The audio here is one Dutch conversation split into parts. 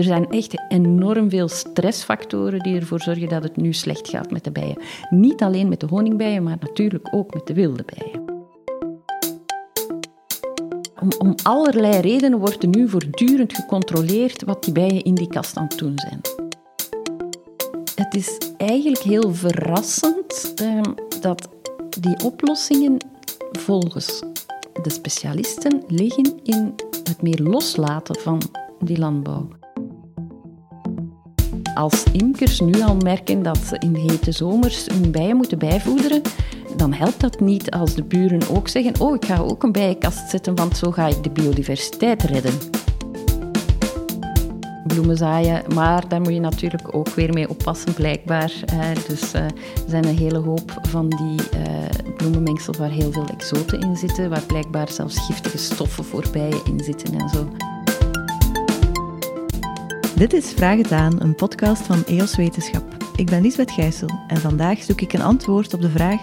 Er zijn echt enorm veel stressfactoren die ervoor zorgen dat het nu slecht gaat met de bijen. Niet alleen met de honingbijen, maar natuurlijk ook met de wilde bijen. Om, om allerlei redenen wordt er nu voortdurend gecontroleerd wat die bijen in die kast aan het doen zijn. Het is eigenlijk heel verrassend eh, dat die oplossingen volgens de specialisten liggen in het meer loslaten van die landbouw. Als imkers nu al merken dat ze in hete zomers hun bijen moeten bijvoederen, dan helpt dat niet als de buren ook zeggen: Oh, ik ga ook een bijenkast zetten, want zo ga ik de biodiversiteit redden. Bloemen zaaien, maar daar moet je natuurlijk ook weer mee oppassen, blijkbaar. Dus uh, er zijn een hele hoop van die uh, bloemenmengsels waar heel veel exoten in zitten, waar blijkbaar zelfs giftige stoffen voor bijen in zitten en zo. Dit is Vraag het aan, een podcast van EOS Wetenschap. Ik ben Lisbeth Gijssel en vandaag zoek ik een antwoord op de vraag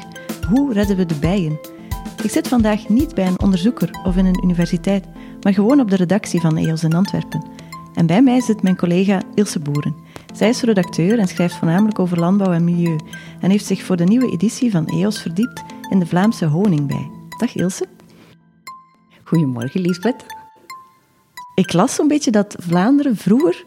hoe redden we de bijen? Ik zit vandaag niet bij een onderzoeker of in een universiteit, maar gewoon op de redactie van EOS in Antwerpen. En bij mij zit mijn collega Ilse Boeren. Zij is redacteur en schrijft voornamelijk over landbouw en milieu en heeft zich voor de nieuwe editie van EOS verdiept in de Vlaamse honingbij. Dag Ilse. Goedemorgen Lisbeth. Ik las zo'n beetje dat Vlaanderen vroeger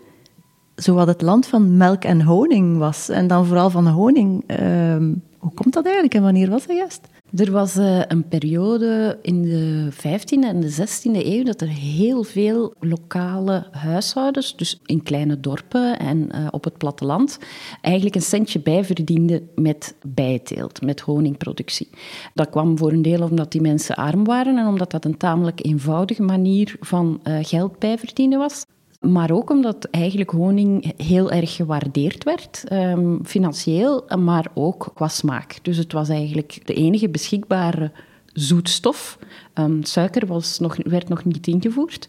zowat het land van melk en honing was. En dan vooral van honing. Uh, hoe komt dat eigenlijk en wanneer was dat juist? Er was uh, een periode in de 15e en de 16e eeuw dat er heel veel lokale huishoudens, dus in kleine dorpen en uh, op het platteland, eigenlijk een centje bijverdienden met bijteelt, met honingproductie. Dat kwam voor een deel omdat die mensen arm waren en omdat dat een tamelijk eenvoudige manier van uh, geld bijverdienen was. Maar ook omdat eigenlijk honing heel erg gewaardeerd werd, um, financieel, maar ook qua smaak. Dus het was eigenlijk de enige beschikbare zoetstof. Um, suiker was nog, werd nog niet ingevoerd.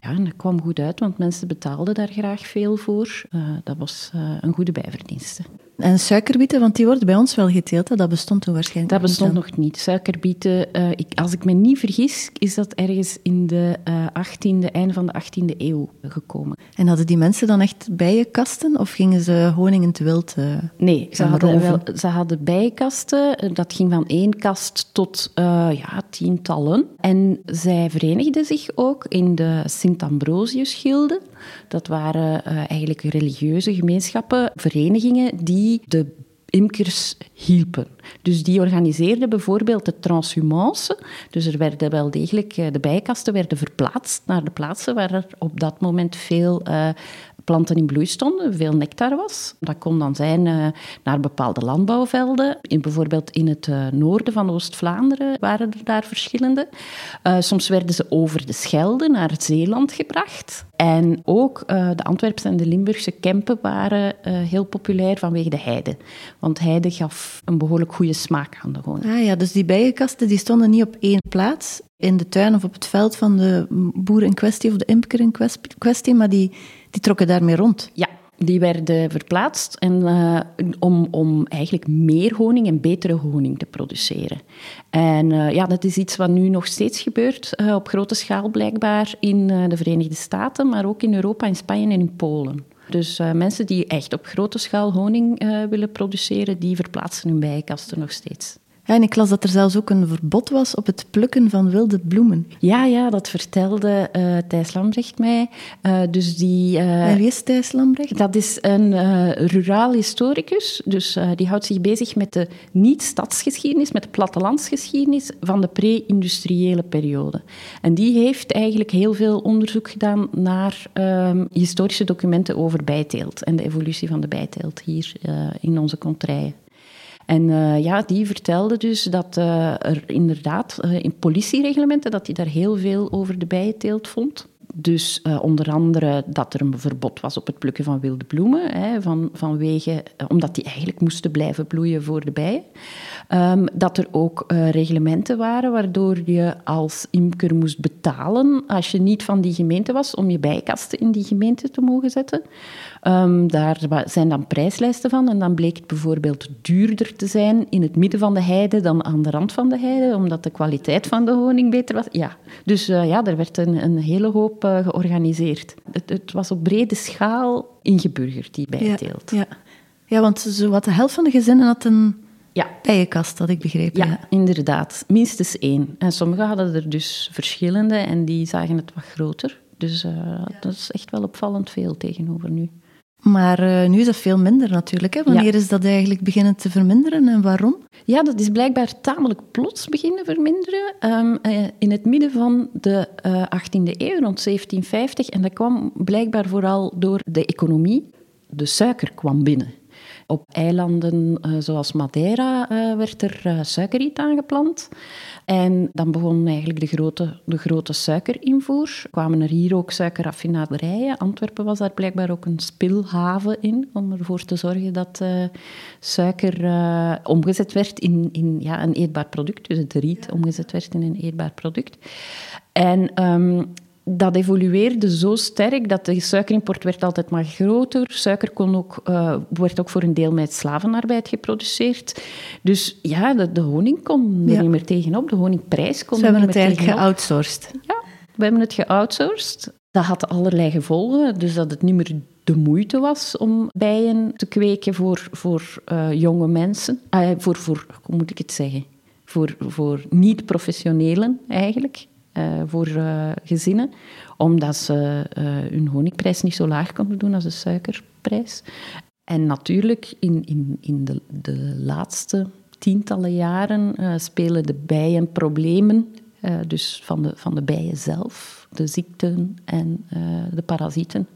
Ja, en dat kwam goed uit, want mensen betaalden daar graag veel voor. Uh, dat was uh, een goede bijverdienste. En suikerbieten, want die worden bij ons wel geteeld, hè? dat bestond toen waarschijnlijk Dat bestond nog niet. Suikerbieten, uh, ik, als ik me niet vergis, is dat ergens in de 18e, einde van de 18e eeuw gekomen. En hadden die mensen dan echt bijenkasten of gingen ze honing in het wild Nee, ze hadden, wel, ze hadden bijenkasten. Dat ging van één kast tot ja, tientallen. En zij verenigden zich ook in de Sint-Ambrosius-gilde. Dat waren uh, eigenlijk religieuze gemeenschappen, verenigingen die de imkers hielpen. Dus die organiseerden bijvoorbeeld de transhumance. Dus er werden wel degelijk, de bijkasten werden verplaatst naar de plaatsen waar er op dat moment veel uh, planten in bloei stonden, veel nectar was. Dat kon dan zijn uh, naar bepaalde landbouwvelden. In, bijvoorbeeld in het uh, noorden van Oost-Vlaanderen waren er daar verschillende. Uh, soms werden ze over de Schelde naar Zeeland gebracht. En ook de Antwerpse en de Limburgse kempen waren heel populair vanwege de heide. Want heide gaf een behoorlijk goede smaak aan de honing. Ah ja, dus die bijenkasten die stonden niet op één plaats in de tuin of op het veld van de boer in kwestie of de imker in kwestie, maar die die trokken daarmee rond. Ja, die werden verplaatst en, uh, om, om eigenlijk meer honing en betere honing te produceren. En uh, ja, dat is iets wat nu nog steeds gebeurt, uh, op grote schaal blijkbaar in de Verenigde Staten, maar ook in Europa, in Spanje en in Polen. Dus mensen die echt op grote schaal honing willen produceren, die verplaatsen hun bijenkasten nog steeds. Ja, en ik las dat er zelfs ook een verbod was op het plukken van wilde bloemen. Ja, ja dat vertelde uh, Thijs Lambrecht mij. Uh, dus die, uh, en wie is Thijs Lambrecht? Dat is een ruraal historicus. Dus die houdt zich bezig met de niet-stadsgeschiedenis, met de plattelandsgeschiedenis van de pre-industriële periode. En die heeft eigenlijk heel veel onderzoek gedaan naar ehm, historische documenten over bijteelt en de evolutie van de bijteelt hier in onze contraien. En uh, ja, die vertelde dus dat uh, er inderdaad uh, in politiereglementen dat hij daar heel veel over de bijenteelt vond. Dus onder andere dat er een verbod was op het plukken van wilde bloemen, hè, van, vanwege, omdat die eigenlijk moesten blijven bloeien voor de bijen. Um, dat er ook reglementen waren waardoor je als imker moest betalen als je niet van die gemeente was om je bijkasten in die gemeente te mogen zetten. Ehm, daar zijn dan prijslijsten van en dan bleek het bijvoorbeeld duurder te zijn in het midden van de heide dan aan de rand van de heide, omdat de kwaliteit van de honing beter was. Ja, dus uh, ja, er werd een, een hele hoop uh, georganiseerd. Het, het, was op brede schaal ingeburgerd, die bijteelt. Ja, ja. ja want zowat de helft van de gezinnen had een ja. bijenkast, had ik begrepen. Ja, inderdaad. Minstens één. En sommigen hadden er dus verschillende en die zagen het wat groter. Dus uh, dat is echt wel opvallend veel tegenover nu. Maar uh, nu is dat veel minder natuurlijk. Hè? Wanneer is dat eigenlijk beginnen te verminderen en waarom? Ja, dat is blijkbaar tamelijk plots beginnen verminderen. Um, uh, in het midden van de 18e eeuw, rond 1750. En dat kwam blijkbaar vooral door de economie. De suiker kwam binnen. Op eilanden uh, zoals Madeira uh, werd er uh, suikerriet aangeplant. En dan begon eigenlijk de grote, de grote suikerinvoer. Kwamen er hier ook suikerraffinaderijen. Antwerpen was daar blijkbaar ook een spilhaven in, om ervoor te zorgen dat suiker omgezet werd in, in ja, een eetbaar product. Dus het riet omgezet werd in een eetbaar product. En um, dat evolueerde zo sterk dat de suikerimport werd altijd maar groter. Suiker kon ook, uh, werd ook voor een deel met slavenarbeid geproduceerd. Dus ja, de, de honing kon er niet meer tegenop. De honingprijs kon er niet meer tegenop. We hebben het eigenlijk geoutsourced. Ja, we hebben het geoutsourced. Dat had allerlei gevolgen. Dus dat het niet meer de moeite was om bijen te kweken voor, voor uh, jonge mensen. Uh, voor, voor, hoe moet ik het zeggen? Voor, voor niet-professionelen eigenlijk. Uh, voor uh, gezinnen, omdat ze uh, hun honingprijs niet zo laag konden doen als de suikerprijs. En natuurlijk, in, in, in de, de laatste tientallen jaren spelen de bijen problemen, dus van de, van de bijen zelf, de ziekten en de parasieten.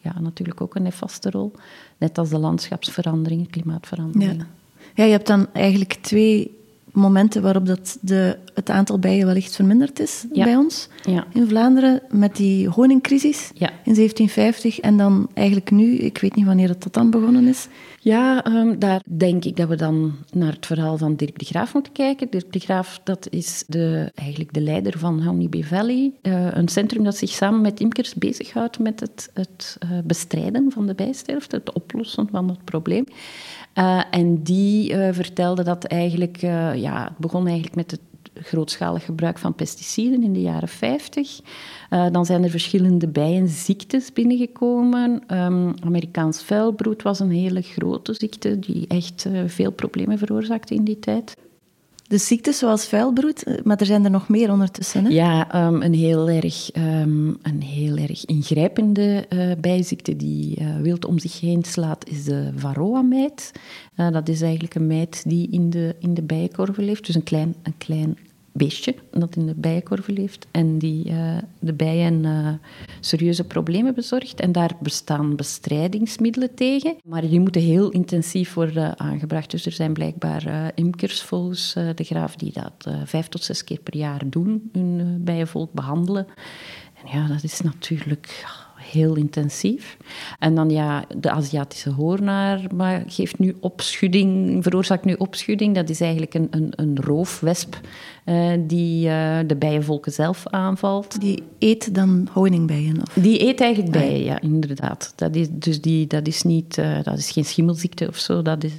ja, natuurlijk ook een nefaste rol. Net als de landschapsveranderingen, klimaatveranderingen. Ja. ja, je hebt dan eigenlijk twee momenten waarop dat de, het aantal bijen wellicht verminderd is bij ons ja. in Vlaanderen, met die honingcrisis ja. in 1750 en dan eigenlijk nu, ik weet niet wanneer het dan begonnen is. Ja, um, daar denk ik dat we dan naar het verhaal van Dirk de Graaf moeten kijken. Dirk de Graaf, dat is de, eigenlijk de leider van Honeybee Valley, uh, een centrum dat zich samen met imkers bezighoudt met het, het uh, bestrijden van de bijsterfte, het oplossen van het probleem. Uh, en die uh, vertelde dat eigenlijk, uh, ja, het begon eigenlijk met het grootschalig gebruik van pesticiden in de jaren 50. dan zijn er verschillende bijenziektes binnengekomen. Um, Amerikaans vuilbroed was een hele grote ziekte die echt veel problemen veroorzaakte in die tijd. De ziektes zoals vuilbroed, eh, maar er zijn er nog meer ondertussen. Hè? Ja, um, een, heel erg, um, een heel erg ingrijpende uh, bijziekte die uh, wild om zich heen slaat, is de varroa-mijt. Uh, dat is eigenlijk een mijt die in de, in de bijenkorven leeft. Dus een klein, een klein beestje dat in de bijenkorven leeft en die uh, de bijen uh, serieuze problemen bezorgt. En daar bestaan bestrijdingsmiddelen tegen, maar die moeten heel intensief worden aangebracht. Dus er zijn blijkbaar uh, imkers volgens de graaf die dat vijf tot zes keer per jaar doen, hun bijenvolk behandelen. En ja, dat is natuurlijk heel intensief. En dan ja, de Aziatische hoornaar maar geeft nu opschudding, veroorzaakt nu opschudding. Dat is eigenlijk een, een, een roofwesp uh, die uh, de bijenvolken zelf aanvalt. Die eet dan honingbijen? Of? Die eet eigenlijk bijen, ja, inderdaad. Dat is, dus die, dat, is niet, uh, dat is geen schimmelziekte of zo. Dat is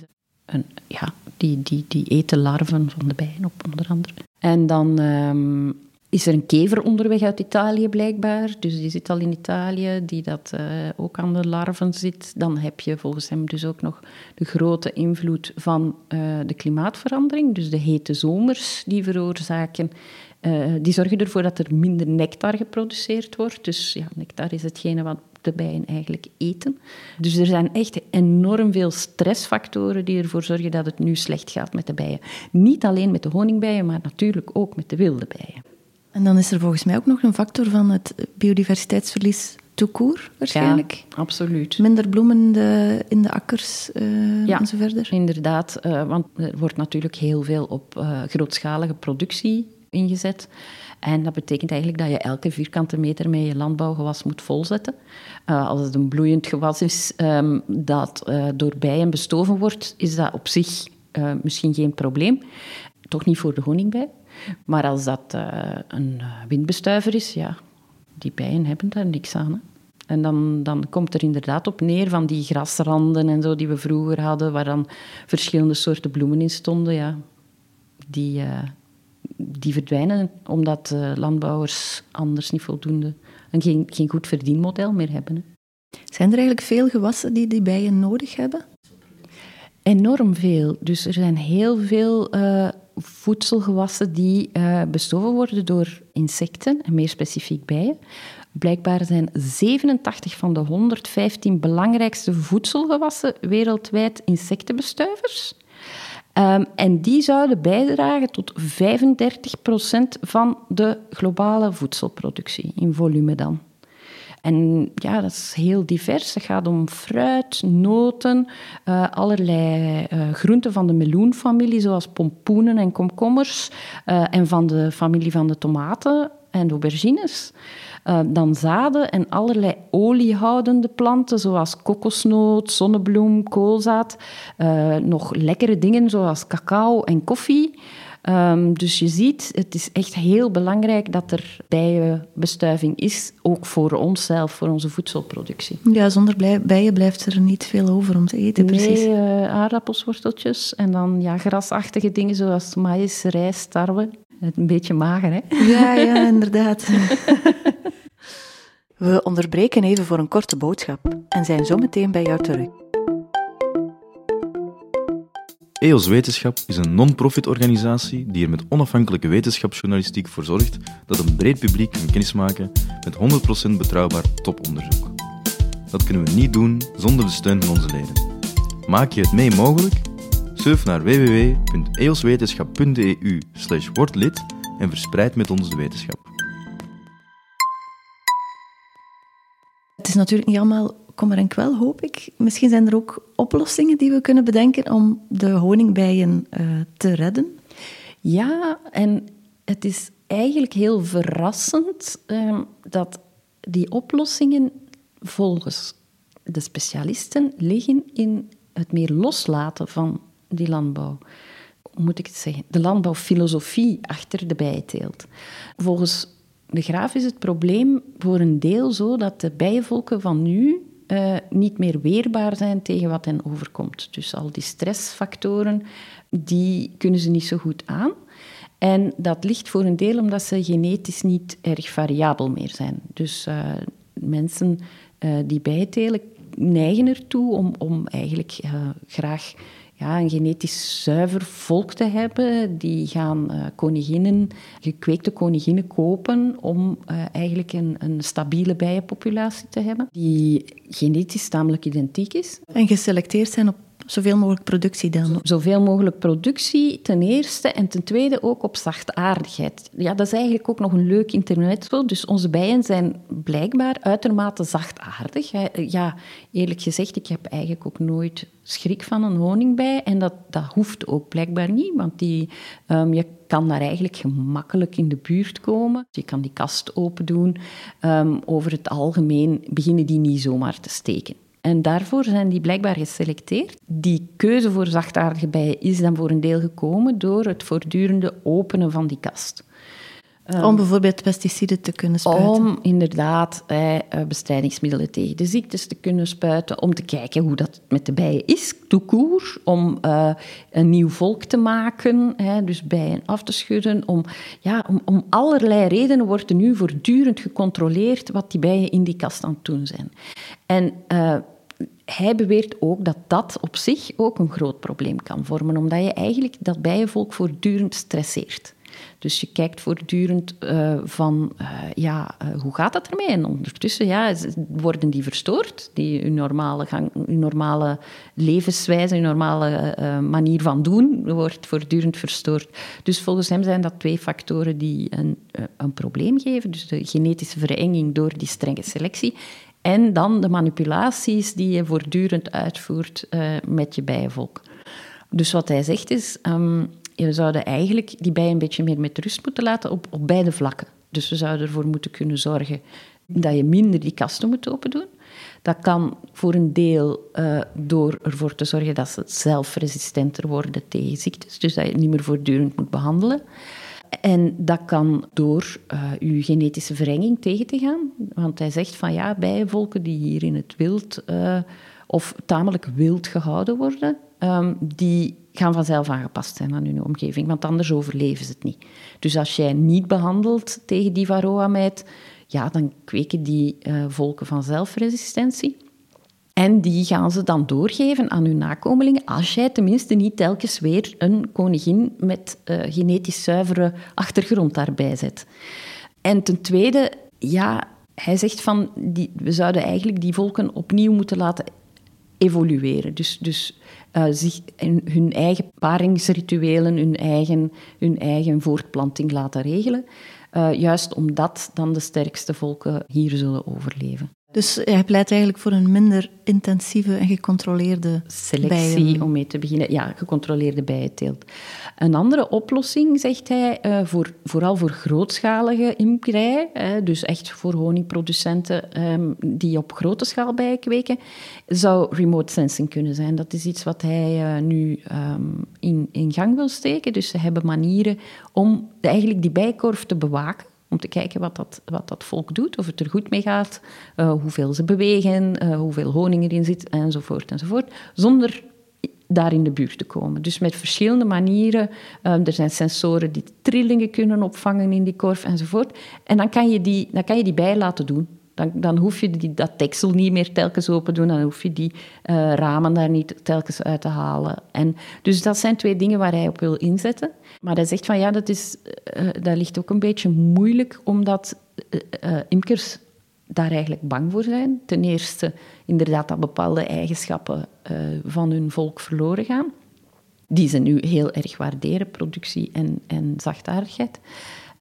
een, ja, die, die, die eten larven van de bijen op, onder andere. En dan um, is er een kever onderweg uit Italië blijkbaar. Dus die zit al in Italië, die dat uh, ook aan de larven zit. Dan heb je volgens hem dus ook nog de grote invloed van uh, de klimaatverandering. Dus de hete zomers die veroorzaken. Uh, die zorgen ervoor dat er minder nectar geproduceerd wordt. Dus ja, nectar is hetgene wat de bijen eigenlijk eten. Dus er zijn echt enorm veel stressfactoren die ervoor zorgen dat het nu slecht gaat met de bijen. Niet alleen met de honingbijen, maar natuurlijk ook met de wilde bijen. En dan is er volgens mij ook nog een factor van het biodiversiteitsverlies toekoor, waarschijnlijk. Ja, absoluut. Minder bloemen in de, in de akkers uh, ja, en zo verder. inderdaad. Uh, want er wordt natuurlijk heel veel op uh, grootschalige productie ingezet. En dat betekent eigenlijk dat je elke vierkante meter met je landbouwgewas moet volzetten. als het een bloeiend gewas is um, dat door bijen bestoven wordt, is dat op zich misschien geen probleem. Toch niet voor de honingbij. Maar als dat uh, een windbestuiver is, ja, die bijen hebben daar niks aan. Hè. En dan, dan komt er inderdaad op neer van die grasranden en zo die we vroeger hadden, waar dan verschillende soorten bloemen in stonden. Ja. Die, uh, die verdwijnen omdat uh, landbouwers anders niet voldoende en geen, geen goed verdienmodel meer hebben. Hè. Zijn er eigenlijk veel gewassen die die bijen nodig hebben? Enorm veel. Dus er zijn heel veel uh, voedselgewassen die uh, bestoven worden door insecten, en meer specifiek bijen. Blijkbaar zijn 87 van de 115 belangrijkste voedselgewassen wereldwijd insectenbestuivers. Um, en die zouden bijdragen tot 35% van de globale voedselproductie, in volume dan. En ja, dat is heel divers. Het gaat om fruit, noten, uh, allerlei uh, groenten van de meloenfamilie, zoals pompoenen en komkommers, uh, en van de familie van de tomaten en aubergines. dan zaden en allerlei oliehoudende planten, zoals kokosnoot, zonnebloem, koolzaad. nog lekkere dingen, zoals cacao en koffie. Um, dus je ziet, het is echt heel belangrijk dat er bijenbestuiving is, ook voor onszelf, voor onze voedselproductie. Ja, zonder bijen blijft er niet veel over om te eten, precies. Nee, uh, aardappels, worteltjes en dan ja, grasachtige dingen zoals maïs, rijst, tarwe. Een beetje mager, hè? Ja, ja, inderdaad. We onderbreken even voor een korte boodschap en zijn zo meteen bij jou terug. EOS Wetenschap is een non-profit organisatie die er met onafhankelijke wetenschapsjournalistiek voor zorgt dat een breed publiek kan kennismaken met 100% betrouwbaar toponderzoek. Dat kunnen we niet doen zonder de steun van onze leden. Maak je het mee mogelijk? Surf naar www.eoswetenschap.eu word lid en verspreid met ons de wetenschap. Het is natuurlijk niet allemaal kommer en kwel, hoop ik. Misschien zijn er ook oplossingen die we kunnen bedenken om de honingbijen uh, te redden. Ja, en het is eigenlijk heel verrassend uh, dat die oplossingen volgens de specialisten liggen in het meer loslaten van die landbouw. Hoe moet ik het zeggen? De landbouwfilosofie achter de bijenteelt. Volgens de graaf is het probleem voor een deel zo dat de bijenvolken van nu uh, niet meer weerbaar zijn tegen wat hen overkomt. Dus al die stressfactoren, die kunnen ze niet zo goed aan. En dat ligt voor een deel omdat ze genetisch niet erg variabel meer zijn. Dus uh, mensen uh, die bijtelen neigen ertoe om, om eigenlijk graag ja, een genetisch zuiver volk te hebben. Die gaan uh, gekweekte koninginnen kopen om uh, eigenlijk een, een stabiele bijenpopulatie te hebben, die genetisch tamelijk identiek is. En geselecteerd zijn op Zoveel mogelijk productie dan? Zoveel mogelijk productie, ten eerste. En ten tweede ook op zachtaardigheid. Ja, dat is eigenlijk ook nog een leuk intermezzo. Dus onze bijen zijn blijkbaar uitermate zachtaardig. Ja, eerlijk gezegd, ik heb eigenlijk ook nooit schrik van een honingbij. En dat, dat hoeft ook blijkbaar niet, want die, um, je kan daar eigenlijk gemakkelijk in de buurt komen. Je kan die kast open doen. Um, over het algemeen beginnen die niet zomaar te steken. En daarvoor zijn die blijkbaar geselecteerd. Die keuze voor zachtaardige bijen is dan voor een deel gekomen door het voortdurende openen van die kast. Om ehm, bijvoorbeeld pesticiden te kunnen spuiten? Om inderdaad eh, bestrijdingsmiddelen tegen de ziektes te kunnen spuiten. Om te kijken hoe dat met de bijen is, toekoer. Om uh, een nieuw volk te maken, hè, dus bijen af te schudden. Om, ja, om, om allerlei redenen wordt er nu voortdurend gecontroleerd wat die bijen in die kast aan het doen zijn. En... Uh, hij beweert ook dat dat op zich ook een groot probleem kan vormen, omdat je eigenlijk dat bijenvolk voortdurend stresseert. Dus je kijkt voortdurend uh, van, uh, ja, uh, hoe gaat dat ermee? En ondertussen ja, worden die verstoord, die hun normale, gang, hun normale levenswijze, hun normale manier van doen, wordt voortdurend verstoord. Dus volgens hem zijn dat twee factoren die een, een probleem geven. Dus de genetische verenging door die strenge selectie en dan de manipulaties die je voortdurend uitvoert met je bijenvolk. Dus wat hij zegt is, um, we zouden eigenlijk die bijen een beetje meer met rust moeten laten op, op beide vlakken. Dus we zouden ervoor moeten kunnen zorgen dat je minder die kasten moet open doen. Dat kan voor een deel uh, door ervoor te zorgen dat ze zelfresistenter worden tegen ziektes. Dus dat je het niet meer voortdurend moet behandelen. En dat kan door uh, uw genetische verenging tegen te gaan. Want hij zegt van ja, bijenvolken die hier in het wild uh, of tamelijk wild gehouden worden, um, die gaan vanzelf aangepast zijn aan hun omgeving, want anders overleven ze het niet. Dus als jij niet behandelt tegen die varroa-mijt, ja, dan kweken die uh, volken vanzelf resistentie. En die gaan ze dan doorgeven aan hun nakomelingen, als jij tenminste niet telkens weer een koningin met uh, genetisch zuivere achtergrond daarbij zet. En ten tweede, ja, hij zegt van, die, we zouden eigenlijk die volken opnieuw moeten laten evolueren. Dus, dus uh, zich hun eigen paringsrituelen, hun eigen, hun eigen voortplanting laten regelen. Uh, juist omdat dan de sterkste volken hier zullen overleven. Dus hij pleit eigenlijk voor een minder intensieve en gecontroleerde selectie, bijen. om mee te beginnen. Ja, gecontroleerde bijenteelt. Een andere oplossing, zegt hij, uh, voor, vooral voor grootschalige imkerij, dus echt voor honingproducenten um, die op grote schaal bijen kweken, zou remote sensing kunnen zijn. Dat is iets wat hij uh, nu um, in, in gang wil steken. Dus ze hebben manieren om eigenlijk die bijkorf te bewaken om te kijken wat dat, wat dat volk doet, of het er goed mee gaat, uh, hoeveel ze bewegen, uh, hoeveel honing erin zit, enzovoort, enzovoort, zonder daar in de buurt te komen. Dus met verschillende manieren. Uh, er zijn sensoren die trillingen kunnen opvangen in die korf, enzovoort. En dan kan je die, dan kan je die bij laten doen. Dan, dan hoef je die, dat deksel niet meer telkens open doen. Dan hoef je die uh, ramen daar niet telkens uit te halen. En, dus dat zijn twee dingen waar hij op wil inzetten. Maar hij zegt van ja, dat, is, uh, dat ligt ook een beetje moeilijk, omdat imkers daar eigenlijk bang voor zijn. Ten eerste inderdaad dat bepaalde eigenschappen van hun volk verloren gaan. Die ze nu heel erg waarderen, productie en, en zachtaardigheid.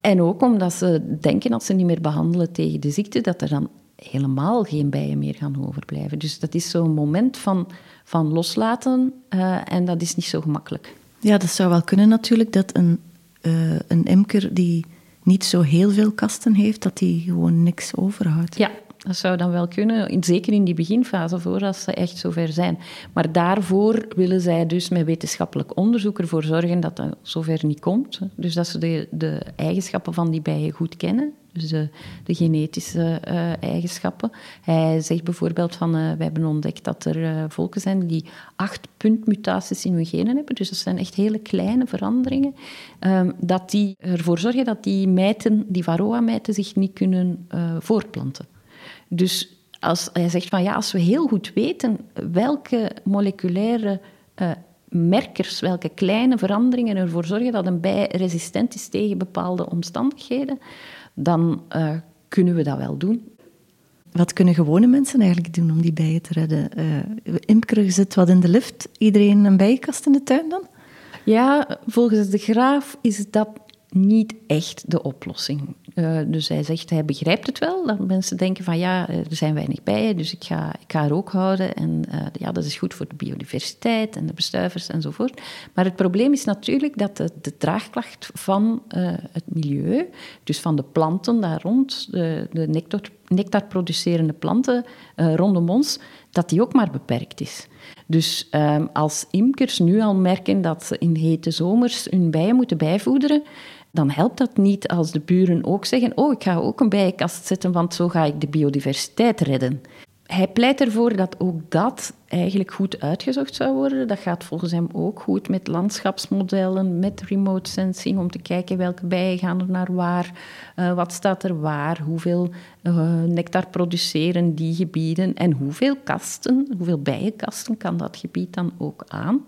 En ook omdat ze denken als ze niet meer behandelen tegen de ziekte, dat er dan helemaal geen bijen meer gaan overblijven. Dus dat is zo'n moment van, van loslaten uh, en dat is niet zo gemakkelijk. Ja, dat zou wel kunnen natuurlijk, dat een, uh, een imker die niet zo heel veel kasten heeft, dat die gewoon niks overhoudt. Ja, dat zou dan wel kunnen, zeker in die beginfase, voordat ze echt zover zijn. Maar daarvoor willen zij dus met wetenschappelijk onderzoek ervoor zorgen dat dat zover niet komt. Dus dat ze de, de eigenschappen van die bijen goed kennen, dus de, de genetische uh, eigenschappen. Hij zegt bijvoorbeeld van, uh, wij hebben ontdekt dat er uh, volken zijn die acht puntmutaties in hun genen hebben. Dus dat zijn echt hele kleine veranderingen. Um, dat die ervoor zorgen dat die mijten, die varroa-mijten, zich niet kunnen voortplanten. Dus als hij zegt van ja, als we heel goed weten welke moleculaire uh, merkers, welke kleine veranderingen ervoor zorgen dat een bij resistent is tegen bepaalde omstandigheden, dan uh, kunnen we dat wel doen. Wat kunnen gewone mensen eigenlijk doen om die bijen te redden? Uh, imker zit wat in de lift, iedereen een bijenkast in de tuin dan? Ja, volgens de graaf is dat niet echt de oplossing. Uh, dus hij zegt, hij begrijpt het wel, dat mensen denken van ja, er zijn weinig bijen, dus ik ga, ik ga er ook houden. En uh, ja, dat is goed voor de biodiversiteit en de bestuivers enzovoort. Maar het probleem is natuurlijk dat de, de draagkracht van het milieu, dus van de planten daar rond, de, de nectar, nectarproducerende planten rondom ons, dat die ook maar beperkt is. Dus um, als imkers nu al merken dat ze in hete zomers hun bijen moeten bijvoederen, dan helpt dat niet als de buren ook zeggen: Oh, ik ga ook een bijenkast zetten, want zo ga ik de biodiversiteit redden. Hij pleit ervoor dat ook dat eigenlijk goed uitgezocht zou worden. Dat gaat volgens hem ook goed met landschapsmodellen, met remote sensing, om te kijken welke bijen gaan er naar waar, uh, wat staat er waar, hoeveel uh, nectar produceren die gebieden en hoeveel kasten, hoeveel bijenkasten kan dat gebied dan ook aan.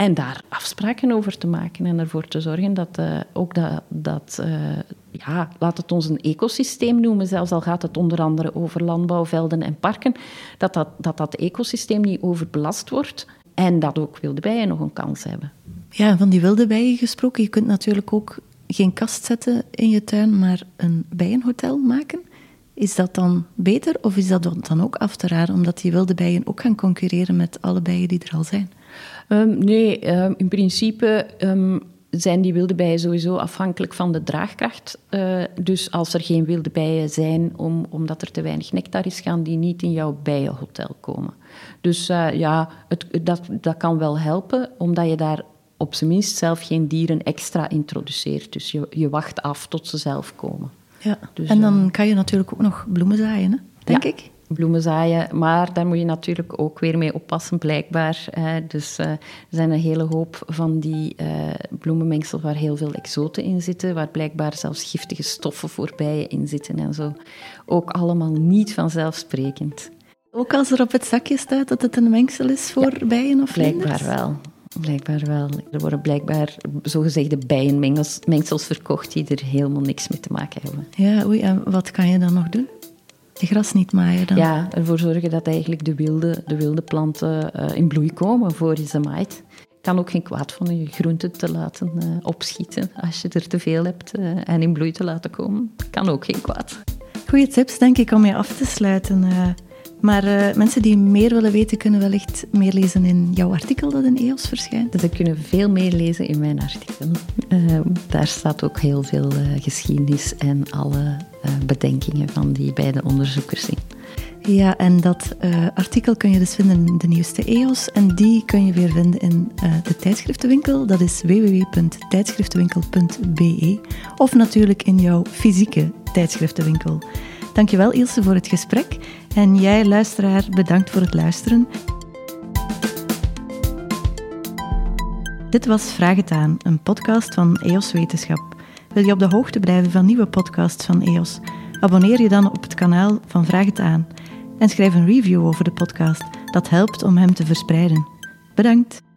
En daar afspraken over te maken en ervoor te zorgen dat uh, ook dat, dat uh, ja, laat het ons een ecosysteem noemen, zelfs al gaat het onder andere over landbouwvelden en parken, dat dat, dat, dat ecosysteem niet overbelast wordt en dat ook wilde bijen nog een kans hebben. Ja, van die wilde bijen gesproken, je kunt natuurlijk ook geen kast zetten in je tuin, maar een bijenhotel maken. Is dat dan beter of is dat dan ook af te raden, omdat die wilde bijen ook gaan concurreren met alle bijen die er al zijn? Um, nee, um, in principe um, zijn die wilde bijen sowieso afhankelijk van de draagkracht. Uh, dus als er geen wilde bijen zijn, om, omdat er te weinig nectar is, gaan die niet in jouw bijenhotel komen. Dus uh, ja, het, dat, dat kan wel helpen, omdat je daar op zijn minst zelf geen dieren extra introduceert. Dus je, je wacht af tot ze zelf komen. Ja. Dus, en dan kan je natuurlijk ook nog bloemen zaaien, hè? denk ik bloemen zaaien. Maar daar moet je natuurlijk ook weer mee oppassen, blijkbaar. Dus uh, er zijn een hele hoop van die uh, bloemenmengsel waar heel veel exoten in zitten, waar blijkbaar zelfs giftige stoffen voor bijen in zitten en zo. Ook allemaal niet vanzelfsprekend. Ook als er op het zakje staat dat het een mengsel is voor bijen of Blijkbaar wel. Blijkbaar wel. Er worden blijkbaar zogezegde bijenmengsels verkocht die er helemaal niks mee te maken hebben. Ja, oei, en wat kan je dan nog doen? Je gras niet maaien dan? Ja, ervoor zorgen dat eigenlijk de wilde, de wilde planten uh, in bloei komen voor je ze maait. kan ook geen kwaad van je groenten te laten uh, opschieten als je er te veel hebt uh, en in bloei te laten komen. Kan ook geen kwaad. Goeie tips, denk ik, om je af te sluiten. Maar uh, mensen die meer willen weten, kunnen wellicht meer lezen in jouw artikel dat in EOS verschijnt. Ze kunnen veel meer lezen in mijn artikel. Uh, daar staat ook heel veel uh, geschiedenis en alle bedenkingen van die beide onderzoekers in. Ja, en dat artikel kun je dus vinden in de nieuwste EOS. En die kun je weer vinden in de tijdschriftenwinkel. Dat is www.tijdschriftenwinkel.be. Of natuurlijk in jouw fysieke tijdschriftenwinkel. Dankjewel Ilse voor het gesprek. En jij, luisteraar, bedankt voor het luisteren. Dit was Vraag het aan, een podcast van EOS Wetenschap. Wil je op de hoogte blijven van nieuwe podcasts van EOS? Abonneer je dan op het kanaal van Vraag het aan en schrijf een review over de podcast. Dat helpt om hem te verspreiden. Bedankt.